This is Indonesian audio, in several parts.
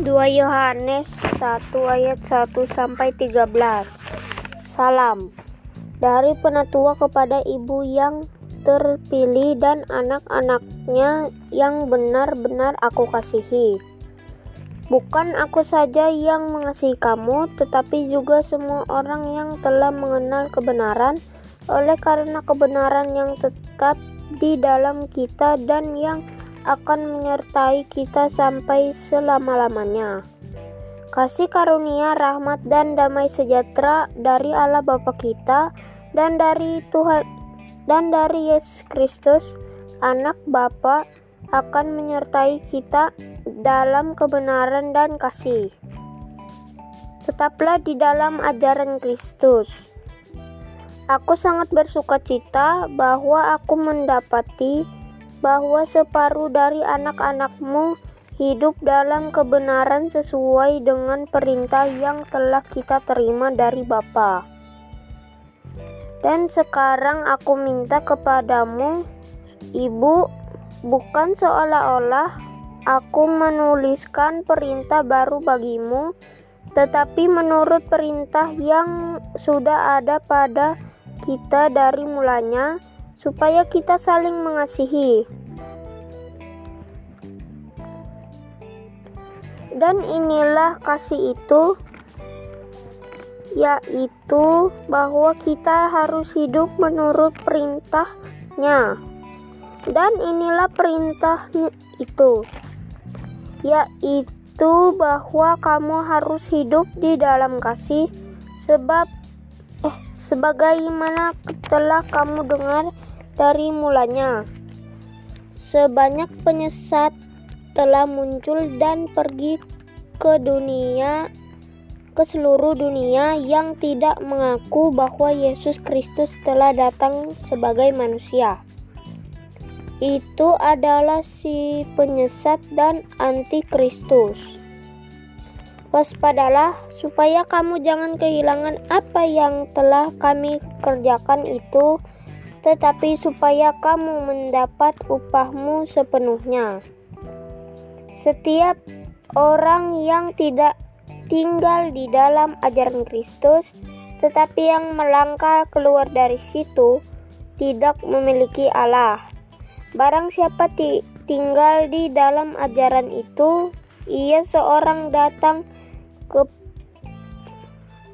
2 Yohanes 1 ayat 1 sampai 13 Salam dari penatua kepada ibu yang terpilih dan anak-anaknya yang benar-benar aku kasihi. Bukan aku saja yang mengasihi kamu, tetapi juga semua orang yang telah mengenal kebenaran, oleh karena kebenaran yang tetap di dalam kita dan yang akan menyertai kita sampai selama-lamanya. Kasih karunia, rahmat, dan damai sejahtera dari Allah Bapa kita dan dari Tuhan dan dari Yesus Kristus, Anak Bapa, akan menyertai kita dalam kebenaran dan kasih. Tetaplah di dalam ajaran Kristus. Aku sangat bersuka cita bahwa aku mendapati bahwa separuh dari anak-anakmu hidup dalam kebenaran sesuai dengan perintah yang telah kita terima dari Bapa. Dan sekarang aku minta kepadamu, Ibu, bukan seolah-olah aku menuliskan perintah baru bagimu, tetapi menurut perintah yang sudah ada pada kita dari mulanya, supaya kita saling mengasihi. Dan inilah kasih itu, yaitu bahwa kita harus hidup menurut perintahnya. Dan inilah perintahnya itu, yaitu bahwa kamu harus hidup di dalam kasih, sebab eh sebagaimana telah kamu dengar dari mulanya. Sebanyak penyesat telah muncul dan pergi ke dunia ke seluruh dunia yang tidak mengaku bahwa Yesus Kristus telah datang sebagai manusia. Itu adalah si penyesat dan antikristus. Waspadalah supaya kamu jangan kehilangan apa yang telah kami kerjakan itu tetapi supaya kamu mendapat upahmu sepenuhnya. Setiap orang yang tidak tinggal di dalam ajaran Kristus, tetapi yang melangkah keluar dari situ, tidak memiliki Allah. Barang siapa tinggal di dalam ajaran itu, ia seorang datang ke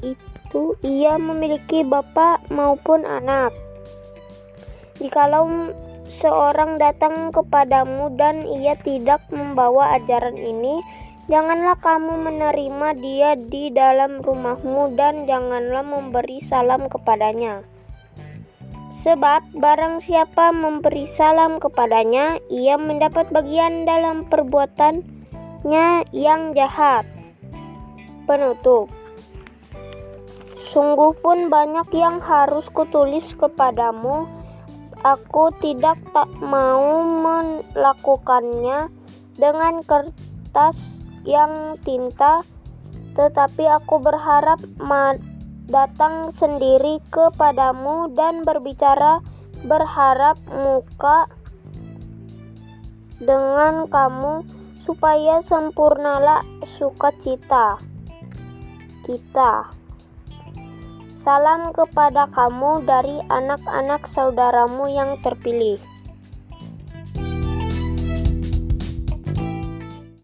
itu ia memiliki bapak maupun anak. Jikalau seorang datang kepadamu dan ia tidak membawa ajaran ini, janganlah kamu menerima dia di dalam rumahmu dan janganlah memberi salam kepadanya. Sebab barang siapa memberi salam kepadanya, ia mendapat bagian dalam perbuatannya yang jahat. Penutup Sungguh pun banyak yang harus kutulis kepadamu, Aku tidak tak mau melakukannya dengan kertas yang tinta, tetapi aku berharap datang sendiri kepadamu dan berbicara berharap muka dengan kamu supaya sempurnalah sukacita kita. Salam kepada kamu dari anak-anak saudaramu yang terpilih.